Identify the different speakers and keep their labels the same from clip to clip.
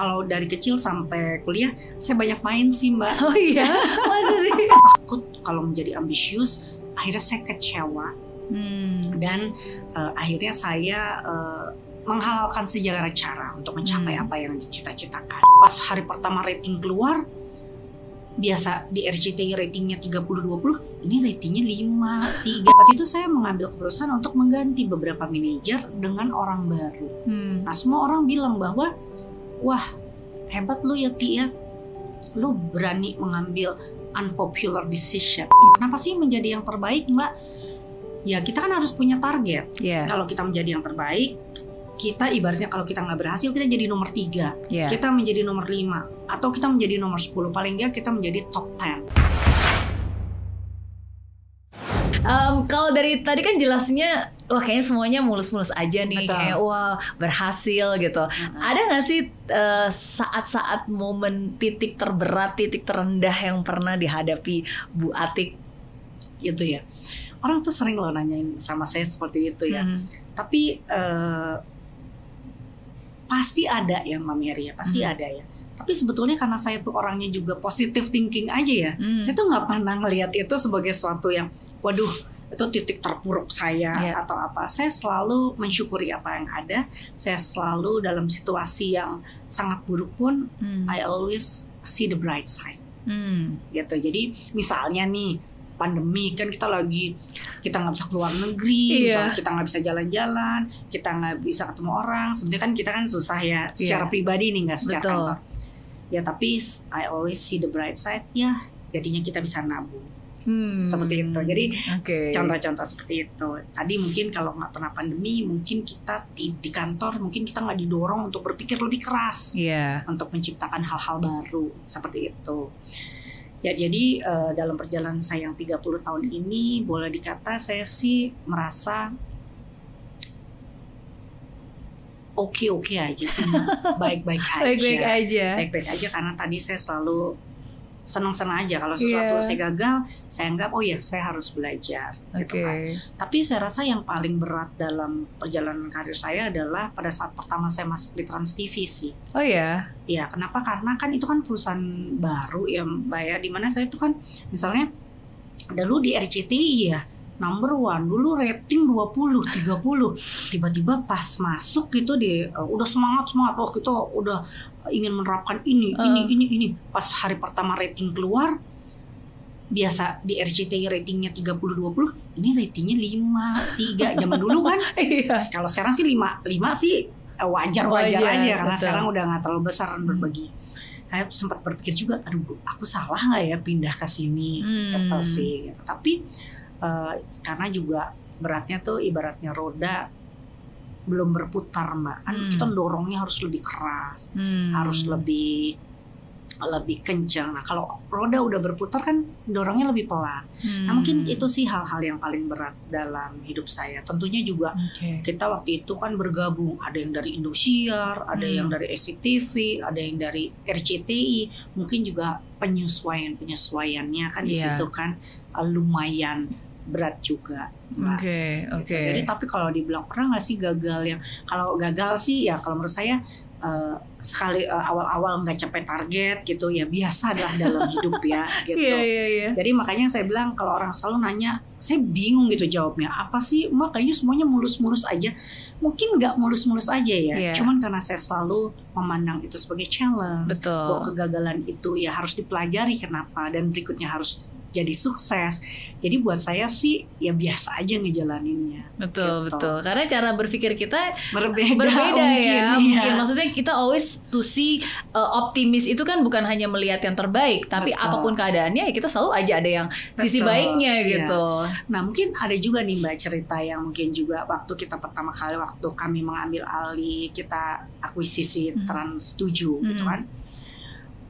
Speaker 1: kalau dari kecil sampai kuliah saya banyak main sih mbak.
Speaker 2: Oh iya, masa sih?
Speaker 1: Takut kalau menjadi ambisius, akhirnya saya kecewa
Speaker 2: Hmm.
Speaker 1: dan eh, akhirnya saya eh, menghalalkan segala cara untuk mencapai
Speaker 2: Hmm.
Speaker 1: apa yang dicita-citakan. Pas hari pertama rating keluar, biasa di RCTI ratingnya 30-20, ini ratingnya 5, 3. Waktu itu saya mengambil keputusan untuk mengganti beberapa manajer dengan orang baru.
Speaker 2: Hmm.
Speaker 1: Nah semua orang bilang bahwa, wah hebat lu ya Ti ya, lu berani mengambil unpopular decision. Kenapa sih menjadi yang terbaik mbak? Ya kita kan harus punya target.
Speaker 2: Iya,
Speaker 1: Kalau kita menjadi yang terbaik, kita ibaratnya kalau kita nggak berhasil kita jadi nomor tiga,
Speaker 2: iya.
Speaker 1: kita menjadi nomor lima, atau kita menjadi nomor 10 paling nggak kita menjadi top 10.
Speaker 2: Em, kalau dari tadi kan jelasnya wah kayaknya semuanya mulus-mulus aja nih
Speaker 1: Betul.
Speaker 2: kayak wah berhasil gitu. Ada nggak sih eh, saat-saat momen titik terberat, titik terendah yang pernah dihadapi Bu Atik?
Speaker 1: Gitu ya. Orang tuh sering loh nanyain sama saya seperti itu ya.
Speaker 2: Hmm.
Speaker 1: Tapi eh, pasti ada ya Mbak Mary ya, pasti
Speaker 2: Hmm.
Speaker 1: ada ya. Tapi sebetulnya karena saya tuh orangnya juga positive thinking aja ya.
Speaker 2: Hmm.
Speaker 1: Saya tuh nggak pernah ngelihat itu sebagai suatu yang, waduh, itu titik terpuruk saya
Speaker 2: Iya.
Speaker 1: atau apa. Saya selalu mensyukuri apa yang ada. Saya selalu dalam situasi yang sangat buruk pun,
Speaker 2: Hmm.
Speaker 1: I always see the bright side
Speaker 2: Hmm.
Speaker 1: gitu. Jadi misalnya nih pandemi kan kita lagi kita nggak bisa keluar negeri, misalnya kita nggak bisa jalan-jalan, kita nggak bisa ketemu orang. Sebenarnya kan kita kan susah ya secara
Speaker 2: Iya.
Speaker 1: pribadi nih nggak secara
Speaker 2: Betul.
Speaker 1: kantor. Ya tapi I always see the bright side. Ya jadinya kita bisa nabung
Speaker 2: Hmm.
Speaker 1: seperti itu. Jadi
Speaker 2: Oke.
Speaker 1: contoh-contoh seperti itu. Tadi mungkin kalau nggak pernah pandemi, mungkin kita di, di kantor mungkin kita nggak didorong untuk berpikir lebih keras
Speaker 2: Iya.
Speaker 1: untuk menciptakan hal-hal baru seperti itu. Ya, jadi eh, dalam perjalanan saya yang 30 tahun ini boleh dikata saya sih merasa oke-oke aja sih, baik-baik aja.
Speaker 2: Baik-baik aja.
Speaker 1: Baik-baik aja karena tadi saya selalu senang-senang aja kalau sesuatu
Speaker 2: Iya.
Speaker 1: saya gagal, saya anggap oh ya saya harus belajar gitu
Speaker 2: Oke.
Speaker 1: kan. Tapi saya rasa yang paling berat dalam perjalanan karir saya adalah pada saat pertama saya masuk di Trans TV sih.
Speaker 2: Oh ya.
Speaker 1: Ya, kenapa? Karena kan itu kan perusahaan baru ya, Mbak ya. Di mana saya itu kan misalnya dulu di RCTI ya, number one. Dulu rating 20, 30. Tiba-tiba pas masuk gitu di uh, udah semangat semangat oh kita udah ingin menerapkan ini,
Speaker 2: Uh.
Speaker 1: ini, ini, ini. Pas hari pertama rating keluar biasa di RCTI ratingnya 30 20 ini ratingnya 5 3 zaman dulu kan
Speaker 2: Iya.
Speaker 1: kalau sekarang sih lima lima sih eh, wajar-wajar
Speaker 2: Wajar,
Speaker 1: aja karena
Speaker 2: betul.
Speaker 1: sekarang udah nggak terlalu besar berbagi. Saya sempat berpikir juga, aduh aku salah nggak ya pindah ke sini
Speaker 2: Hmm.
Speaker 1: gitu sih. gitu. Tapi eh, karena juga beratnya tuh ibaratnya roda belum berputar mbak, kan
Speaker 2: Hmm.
Speaker 1: kita dorongnya harus lebih keras,
Speaker 2: Hmm.
Speaker 1: harus lebih lebih kencang. Nah kalau roda udah berputar kan dorongnya lebih pelan. Nah mungkin
Speaker 2: Hmm.
Speaker 1: itu sih hal-hal yang paling berat dalam hidup saya. Tentunya juga
Speaker 2: Oke.
Speaker 1: kita waktu itu kan bergabung ada yang dari Indosiar, ada
Speaker 2: Hmm.
Speaker 1: yang dari SCTV, ada yang dari RCTI, mungkin juga penyesuaian penyesuaiannya kan di
Speaker 2: Iya.
Speaker 1: situ kan eh, lumayan berat juga.
Speaker 2: Oke, oke.
Speaker 1: Gitu. Jadi tapi kalau dibilang pernah nggak sih gagal yang kalau gagal sih ya kalau menurut saya eh, sekali eh, awal-awal nggak capai target gitu ya biasa adalah dalam hidup ya gitu.
Speaker 2: Iya, iya, iya.
Speaker 1: Jadi makanya saya bilang kalau orang selalu nanya, saya bingung gitu jawabnya. Apa sih, mbak kayaknya semuanya mulus-mulus aja. Mungkin nggak mulus-mulus aja ya.
Speaker 2: Iya.
Speaker 1: Cuman karena saya selalu memandang itu sebagai challenge. Bahwa
Speaker 2: Betul.
Speaker 1: kegagalan itu ya harus dipelajari kenapa dan berikutnya harus jadi sukses. Jadi buat saya sih ya biasa aja ngejalaninnya.
Speaker 2: Betul,
Speaker 1: Gitu.
Speaker 2: betul. Karena cara berpikir kita
Speaker 1: Berbeda,
Speaker 2: berbeda
Speaker 1: mungkin,
Speaker 2: ya.
Speaker 1: iya.
Speaker 2: Mungkin maksudnya kita always to see uh, optimis itu kan bukan hanya melihat yang terbaik, tapi
Speaker 1: Betul.
Speaker 2: apa pun keadaannya ya kita selalu aja ada yang sisi
Speaker 1: Betul,
Speaker 2: baiknya
Speaker 1: iya.
Speaker 2: gitu.
Speaker 1: Nah mungkin ada juga nih mbak cerita yang mungkin juga waktu kita pertama kali waktu kami mengambil alih kita akuisisi
Speaker 2: Hmm.
Speaker 1: Trans 7 gitu
Speaker 2: Hmm.
Speaker 1: kan.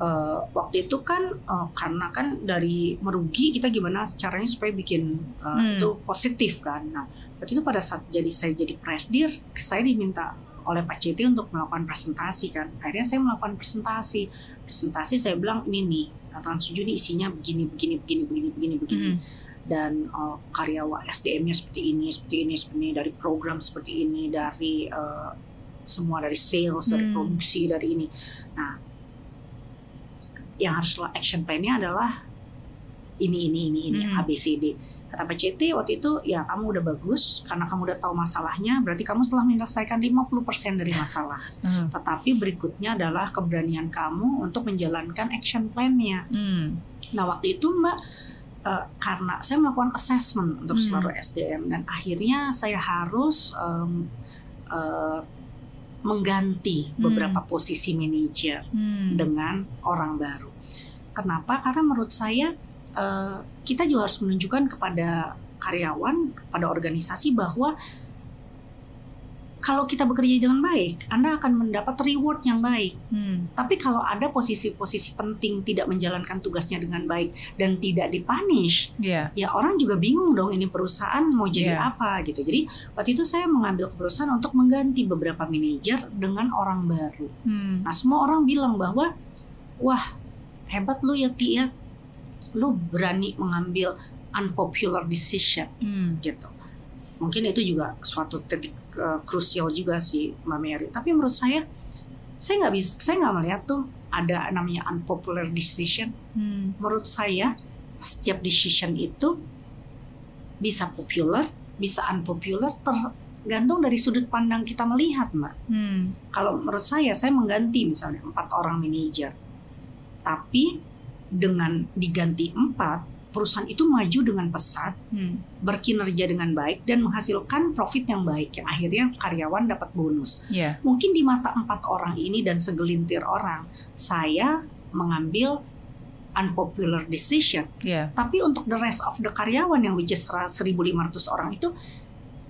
Speaker 1: Eh, waktu itu kan eh, karena kan dari merugi kita gimana caranya supaya bikin eh,
Speaker 2: Hmm.
Speaker 1: itu positif kan. Nah waktu itu pada saat jadi saya jadi presdir saya diminta oleh Pak Citi untuk melakukan presentasi kan. Akhirnya saya melakukan presentasi. Presentasi saya bilang ini nih Trans 7 ini isinya begini begini begini begini begini begini
Speaker 2: Hmm.
Speaker 1: dan uh, karyawan SDM-nya seperti ini, seperti ini, seperti ini dari program seperti ini, dari uh, semua dari sales, dari
Speaker 2: Hmm.
Speaker 1: produksi, dari ini. Nah, yang harus lo action plan-nya adalah ini ini ini ini
Speaker 2: Hmm.
Speaker 1: A B C D. Kata PCT waktu itu ya kamu udah bagus karena kamu udah tahu masalahnya berarti kamu telah menyelesaikan 50% dari masalah.
Speaker 2: Hmm.
Speaker 1: Tetapi berikutnya adalah keberanian kamu untuk menjalankan action plan-nya.
Speaker 2: Hmm.
Speaker 1: Nah waktu itu Mbak eh, karena saya melakukan assessment untuk
Speaker 2: Hmm.
Speaker 1: seluruh SDM dan akhirnya saya harus em, eh, mengganti
Speaker 2: Hmm.
Speaker 1: beberapa posisi manajer
Speaker 2: Hmm.
Speaker 1: dengan orang baru. Kenapa? Karena menurut saya eh, kita juga harus menunjukkan kepada karyawan, pada organisasi bahwa kalau kita bekerja dengan baik, Anda akan mendapat reward yang baik.
Speaker 2: Hmm.
Speaker 1: Tapi kalau ada posisi-posisi penting tidak menjalankan tugasnya dengan baik dan tidak dipunish,
Speaker 2: Ya.
Speaker 1: ya orang juga bingung dong ini perusahaan mau jadi
Speaker 2: Iya.
Speaker 1: apa gitu. Jadi waktu itu saya mengambil keputusan untuk mengganti beberapa manajer dengan orang baru.
Speaker 2: Hmm.
Speaker 1: Nah semua orang bilang bahwa wah hebat lu ya Ti ya, lu berani mengambil unpopular decision
Speaker 2: Hmm.
Speaker 1: gitu. Mungkin itu juga suatu titik eh, krusial juga sih Mbak Mary. Tapi menurut saya, saya nggak bisa, saya nggak melihat tuh ada namanya unpopular decision.
Speaker 2: Hmm.
Speaker 1: Menurut saya setiap decision itu bisa popular, bisa unpopular, tergantung dari sudut pandang kita melihat, Mbak.
Speaker 2: Hmm.
Speaker 1: Kalau menurut saya, saya mengganti misalnya empat orang manajer, tapi dengan diganti empat, perusahaan itu maju dengan pesat,
Speaker 2: Hmm.
Speaker 1: berkinerja dengan baik dan menghasilkan profit yang baik yang akhirnya karyawan dapat bonus.
Speaker 2: Ya.
Speaker 1: Mungkin di mata empat orang ini dan segelintir orang, saya mengambil unpopular decision.
Speaker 2: Ya.
Speaker 1: Tapi untuk the rest of the karyawan yang which is 1.500 orang itu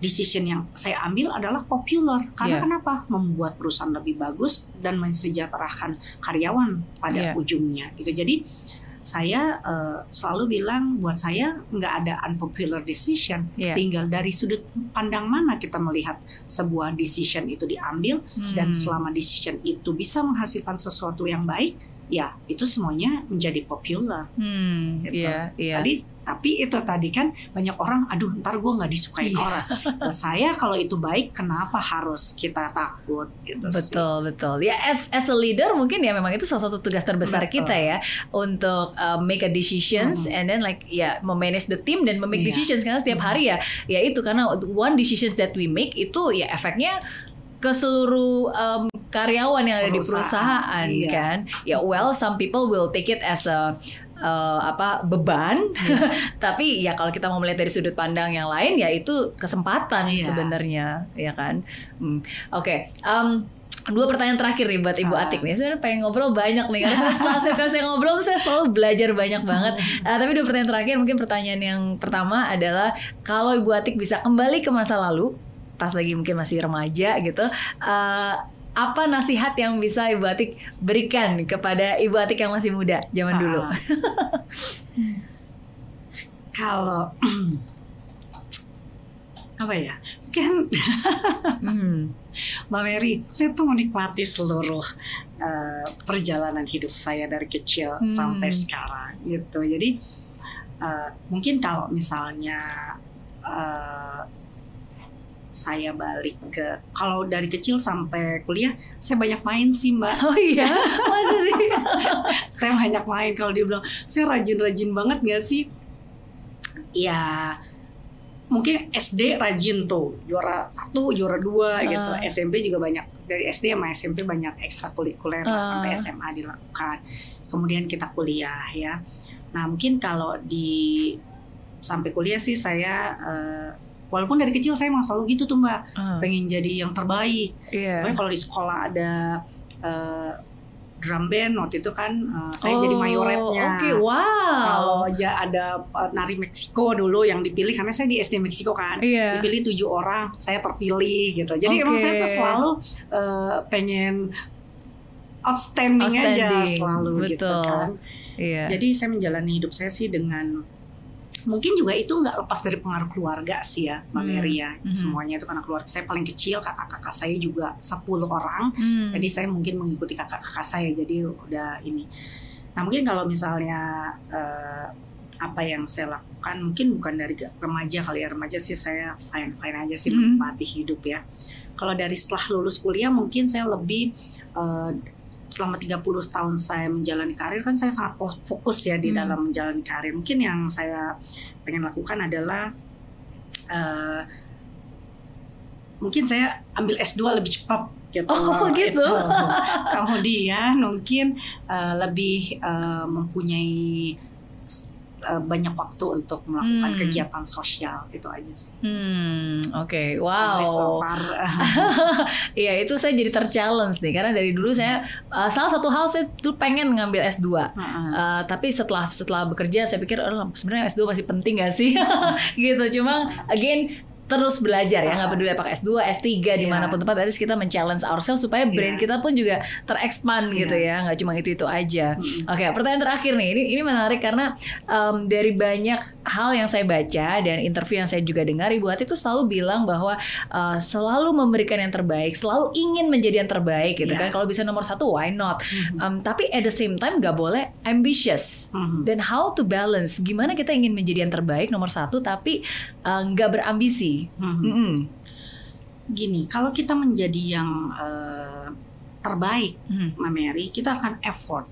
Speaker 1: decision yang saya ambil adalah popular karena
Speaker 2: Yeah.
Speaker 1: kenapa membuat perusahaan lebih bagus dan mensejahterakan karyawan pada
Speaker 2: Yeah.
Speaker 1: ujungnya gitu jadi saya eh, selalu bilang buat saya nggak ada unpopular decision
Speaker 2: Ya.
Speaker 1: tinggal dari sudut pandang mana kita melihat sebuah decision itu diambil dan
Speaker 2: Hmm.
Speaker 1: selama decision itu bisa menghasilkan sesuatu yang baik ya itu semuanya menjadi popular
Speaker 2: Hmm.
Speaker 1: Gitu.
Speaker 2: Iya. Iya.
Speaker 1: Tadi tapi itu tadi kan banyak orang, aduh ntar gue nggak disukain
Speaker 2: Iya.
Speaker 1: orang. Buat saya kalau itu baik, kenapa harus kita takut gitu sih.
Speaker 2: Betul betul ya as as a leader mungkin ya memang itu salah satu tugas terbesar
Speaker 1: Betul.
Speaker 2: kita ya untuk uh, make a decisions
Speaker 1: Mhm.
Speaker 2: and then like ya memanage the team dan memake
Speaker 1: Iya.
Speaker 2: decisions karena setiap hari ya ya itu karena one decisions that we make itu ya efeknya ke seluruh um, karyawan yang ada di
Speaker 1: Perusahaan,
Speaker 2: perusahaan
Speaker 1: iya.
Speaker 2: kan ya well some people will take it as a uh, apa beban
Speaker 1: Iya.
Speaker 2: tapi ya kalau kita mau melihat dari sudut pandang yang lain ya itu kesempatan
Speaker 1: Iya.
Speaker 2: sebenarnya ya kan Hmm. oke em, dua pertanyaan terakhir nih buat Ibu
Speaker 1: Ah.
Speaker 2: Atik nih. Saya pengen ngobrol banyak nih karena saya- setelah saya, ngobrol saya selalu belajar banyak banget. Ah, tapi dua pertanyaan terakhir mungkin pertanyaan yang pertama adalah kalau Ibu Atik bisa kembali ke masa lalu pas lagi mungkin masih remaja gitu. eh, apa nasihat yang bisa Ibu Atik berikan kepada Ibu Atik yang masih muda zaman dulu?
Speaker 1: Ah. kalau apa ya? Kan
Speaker 2: Hmm.
Speaker 1: Mbak Mary, saya tuh menikmati seluruh eh, perjalanan hidup saya dari kecil
Speaker 2: Hmm.
Speaker 1: sampai sekarang gitu. Jadi eh, mungkin kalau misalnya eh, saya balik ke kalau dari kecil sampai kuliah saya banyak main sih mbak.
Speaker 2: Oh iya, masa sih?
Speaker 1: saya banyak main kalau dia bilang saya rajin-rajin banget gak sih? Ya mungkin SD rajin tuh. Juara satu juara dua gitu.
Speaker 2: Ah.
Speaker 1: SMP juga banyak. Dari SD sama SMP banyak ekstrakurikuler
Speaker 2: Ah.
Speaker 1: sampai SMA dilakukan. Kemudian kita kuliah ya. Nah mungkin kalau di sampai kuliah sih saya eh, walaupun dari kecil saya emang selalu gitu tuh mbak
Speaker 2: Ah,
Speaker 1: pengen jadi yang terbaik
Speaker 2: Iya.
Speaker 1: Pokoknya kalau di sekolah ada eh, drum band waktu itu kan eh, saya jadi
Speaker 2: Oh,
Speaker 1: mayoretnya.
Speaker 2: Oke, wow.
Speaker 1: Kalau ada eh, nari Meksiko dulu yang dipilih karena saya di SD Meksiko kan.
Speaker 2: Iya.
Speaker 1: Dipilih tujuh orang, saya terpilih gitu. Jadi
Speaker 2: Oke.
Speaker 1: emang saya tuh selalu eh, pengen outstanding, aja
Speaker 2: Outstanding,
Speaker 1: selalu gitu
Speaker 2: betul.
Speaker 1: kan.
Speaker 2: Iya.
Speaker 1: Jadi saya menjalani hidup saya sih dengan mungkin juga itu nggak lepas dari pengaruh keluarga sih ya, Mbak
Speaker 2: Hmm.
Speaker 1: Mary ya.
Speaker 2: Mhm.
Speaker 1: Semuanya itu karena keluarga saya paling kecil, kakak-kakak saya juga 10 orang.
Speaker 2: Hmm.
Speaker 1: Jadi saya mungkin mengikuti kakak-kakak saya jadi udah ini. Nah mungkin kalau misalnya eh, apa yang saya lakukan mungkin bukan dari remaja kali ya remaja sih saya fine fine aja sih
Speaker 2: Hmm.
Speaker 1: menikmati hidup ya. kalau dari setelah lulus kuliah mungkin saya lebih uh, selama 30 tahun saya menjalani karir kan saya sangat fokus ya di
Speaker 2: Hmm.
Speaker 1: dalam menjalani karir. Mungkin yang saya pengen lakukan adalah uh, mungkin saya ambil S2 lebih cepat gitu.
Speaker 2: Oh, gitu.
Speaker 1: Kemudian mungkin uh, lebih uh, mempunyai uh, banyak waktu untuk melakukan
Speaker 2: Hmm.
Speaker 1: kegiatan sosial itu aja sih.
Speaker 2: Hmm, oke,
Speaker 1: Sampai
Speaker 2: wow.
Speaker 1: So far,
Speaker 2: Iya itu saya jadi terchallenge nih karena dari dulu saya uh, salah satu hal saya tuh pengen ngambil S2.
Speaker 1: uh,
Speaker 2: Uh, tapi setelah setelah bekerja saya pikir "Oh, sebenarnya S2 masih penting gak sih gitu cuma again terus belajar ya nggak peduli apakah S2 S3 di mana pun tempat at least kita men-challenge ourselves supaya brain
Speaker 1: Iya.
Speaker 2: kita pun juga terexpand gitu ya nggak cuma itu itu aja oke pertanyaan terakhir nih ini ini menarik karena um, dari banyak hal yang saya baca dan interview yang saya juga dengar Ibu Hati itu selalu bilang bahwa uh, selalu memberikan yang terbaik selalu ingin menjadi yang terbaik gitu
Speaker 1: Iya.
Speaker 2: kan. Kalau bisa nomor satu why not? Um, tapi at the same time nggak boleh ambitious.
Speaker 1: Mhm.
Speaker 2: dan how to balance gimana kita ingin menjadi yang terbaik nomor satu tapi uh, nggak
Speaker 1: Mhm.
Speaker 2: Mm-mm.
Speaker 1: Gini, kalau kita menjadi yang eh, terbaik. Mbak Mary, kita akan effort,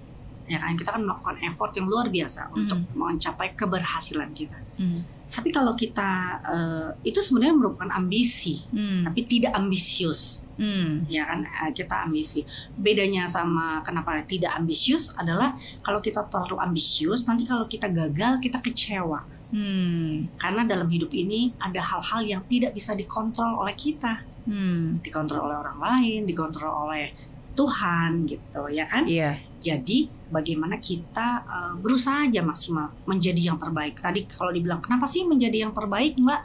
Speaker 1: ya kan? Kita akan melakukan effort yang luar biasa untuk mencapai keberhasilan kita.
Speaker 2: Mhm.
Speaker 1: Tapi kalau kita eh, itu sebenarnya merupakan ambisi,
Speaker 2: Hmm.
Speaker 1: tapi tidak ambisius,
Speaker 2: Hmm.
Speaker 1: ya kan? Eh, kita ambisi. Bedanya sama kenapa tidak ambisius adalah kalau kita terlalu ambisius, nanti kalau kita gagal kita kecewa.
Speaker 2: Hmm.
Speaker 1: Karena dalam hidup ini ada hal-hal yang tidak bisa dikontrol oleh kita.
Speaker 2: Hmm.
Speaker 1: dikontrol oleh orang lain, dikontrol oleh Tuhan gitu ya kan.
Speaker 2: Iya.
Speaker 1: Jadi bagaimana kita uh, berusaha aja maksimal menjadi yang terbaik. Tadi kalau dibilang kenapa sih menjadi yang terbaik Mbak?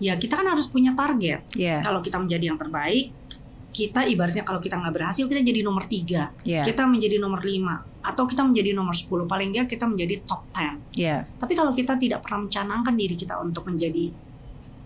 Speaker 1: Ya kita kan harus punya target.
Speaker 2: Iya.
Speaker 1: Kalau kita menjadi yang terbaik, kita ibaratnya kalau kita nggak berhasil kita jadi nomor tiga,
Speaker 2: Iya.
Speaker 1: kita menjadi nomor lima, atau kita menjadi nomor 10 paling nggak kita menjadi top 10.
Speaker 2: Iya.
Speaker 1: Tapi kalau kita tidak pernah mencanangkan diri kita untuk menjadi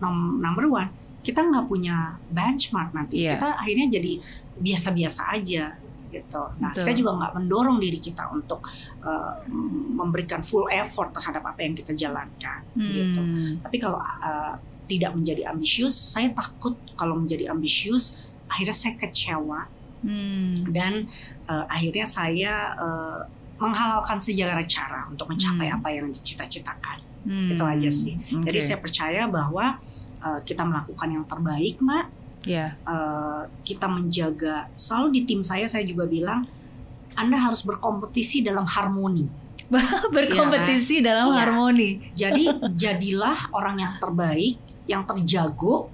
Speaker 1: nom- number one, kita nggak punya benchmark nanti.
Speaker 2: Iya.
Speaker 1: Kita akhirnya jadi biasa-biasa aja gitu. Nah,
Speaker 2: Betul.
Speaker 1: kita juga nggak mendorong diri kita untuk uh, memberikan full effort terhadap apa yang kita jalankan gitu.
Speaker 2: Hmm.
Speaker 1: Tapi kalau uh, tidak menjadi ambisius, saya takut kalau menjadi ambisius akhirnya saya kecewa
Speaker 2: Hmm.
Speaker 1: dan uh, akhirnya saya uh, menghalalkan segala cara untuk mencapai
Speaker 2: Hmm.
Speaker 1: apa yang dicita-citakan.
Speaker 2: Hmm.
Speaker 1: Itu aja sih. Jadi
Speaker 2: Oke.
Speaker 1: saya percaya bahwa uh, kita melakukan yang terbaik, Mbak.
Speaker 2: Iya.
Speaker 1: Uh, kita menjaga selalu di tim saya saya juga bilang Anda harus berkompetisi dalam harmoni.
Speaker 2: berkompetisi dalam
Speaker 1: Iya.
Speaker 2: harmoni.
Speaker 1: Jadi jadilah orang yang terbaik, yang terjago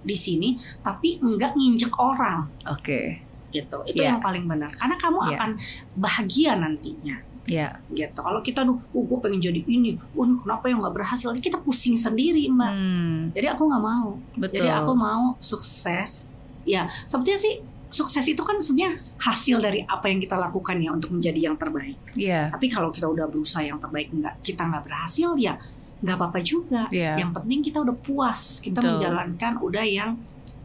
Speaker 1: di sini, tapi enggak nginjek orang
Speaker 2: Oke.
Speaker 1: Gitu. Itu
Speaker 2: Iya.
Speaker 1: yang paling benar. Karena kamu
Speaker 2: Iya.
Speaker 1: akan bahagia nantinya.
Speaker 2: Ya.
Speaker 1: gitu. Kalau kita tuh, oh, gue pengen jadi ini, oh kenapa yang nggak berhasil? Kita pusing sendiri, mbak.
Speaker 2: Hmm.
Speaker 1: Jadi aku nggak mau.
Speaker 2: Betul.
Speaker 1: Jadi aku mau sukses. Ya, sebetulnya sih sukses itu kan sebenarnya hasil dari apa yang kita lakukan ya untuk menjadi yang terbaik.
Speaker 2: Iya.
Speaker 1: Tapi kalau kita udah berusaha yang terbaik nggak kita nggak berhasil ya nggak apa-apa juga.
Speaker 2: Iya.
Speaker 1: Yang penting kita udah puas, kita
Speaker 2: Betul.
Speaker 1: menjalankan udah yang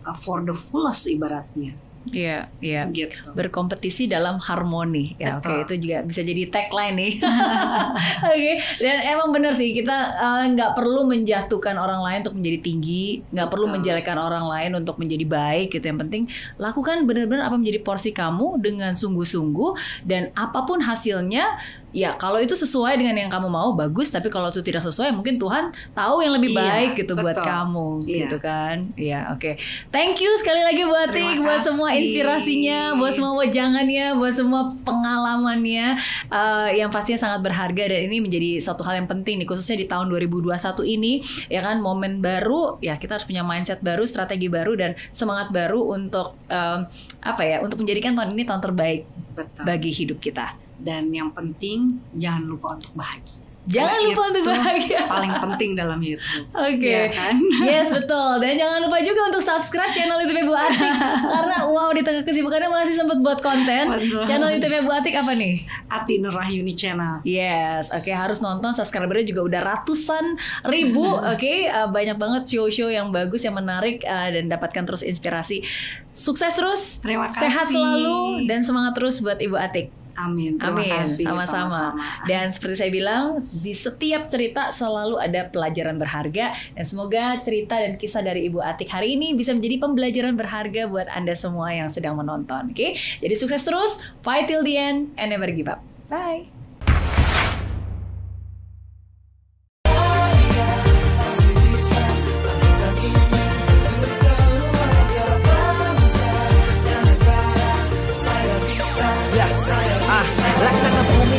Speaker 1: uh, for the fullest ibaratnya.
Speaker 2: Iya. Iya.
Speaker 1: Gitu.
Speaker 2: berkompetisi dalam harmoni ya oke
Speaker 1: Betul.
Speaker 2: itu juga bisa jadi tagline nih oke dan emang bener sih kita eh, nggak perlu menjatuhkan orang lain untuk menjadi tinggi nggak perlu menjelekan orang lain untuk menjadi baik gitu yang penting lakukan benar-benar apa menjadi porsi kamu dengan sungguh-sungguh dan apa pun hasilnya ya kalau itu sesuai dengan yang kamu mau bagus. Tapi kalau itu tidak sesuai mungkin Tuhan tahu yang lebih
Speaker 1: Iya,
Speaker 2: baik gitu buat
Speaker 1: betul.
Speaker 2: kamu
Speaker 1: Iya.
Speaker 2: gitu kan? Ya oke. Thank you sekali lagi buat Atik buat semua inspirasinya buat semua wejangannya buat semua pengalamannya. Eh, yang pastinya sangat berharga dan ini menjadi suatu hal yang penting nih khususnya di tahun 2021 ini ya kan? Momen baru ya kita harus punya mindset baru strategi baru dan semangat baru untuk em, apa ya untuk menjadikan tahun ini tahun terbaik
Speaker 1: Betul.
Speaker 2: bagi hidup kita
Speaker 1: Dan yang penting jangan lupa untuk bahagia.
Speaker 2: jangan
Speaker 1: Karena
Speaker 2: lupa untuk bahagia
Speaker 1: Paling penting dalam hidup.
Speaker 2: Oke.
Speaker 1: Ya kan?
Speaker 2: Yes betul dan jangan lupa juga untuk subscribe channel YouTube Bu Atik karena wow di tengah kesibukannya masih sempat buat konten.
Speaker 1: Betul.
Speaker 2: Channel YouTube Bu Atik apa nih?
Speaker 1: Ati Nur Rahyuni Channel.
Speaker 2: Yes, oke harus nonton subscribernya juga udah ratusan ribu, oke Uh, banyak banget show-show yang bagus yang menarik uh, dan dapatkan terus inspirasi. Sukses terus,
Speaker 1: Terima kasih.
Speaker 2: sehat selalu dan semangat terus buat Ibu Atik.
Speaker 1: Amin. Terima
Speaker 2: Amin,
Speaker 1: kasih.
Speaker 2: sama-sama. Dan seperti saya bilang, di setiap cerita selalu ada pelajaran berharga dan semoga cerita dan kisah dari Ibu Atik hari ini bisa menjadi pembelajaran berharga buat Anda semua yang sedang menonton. Oke, jadi sukses terus, fight till the end, and never give up. Bye.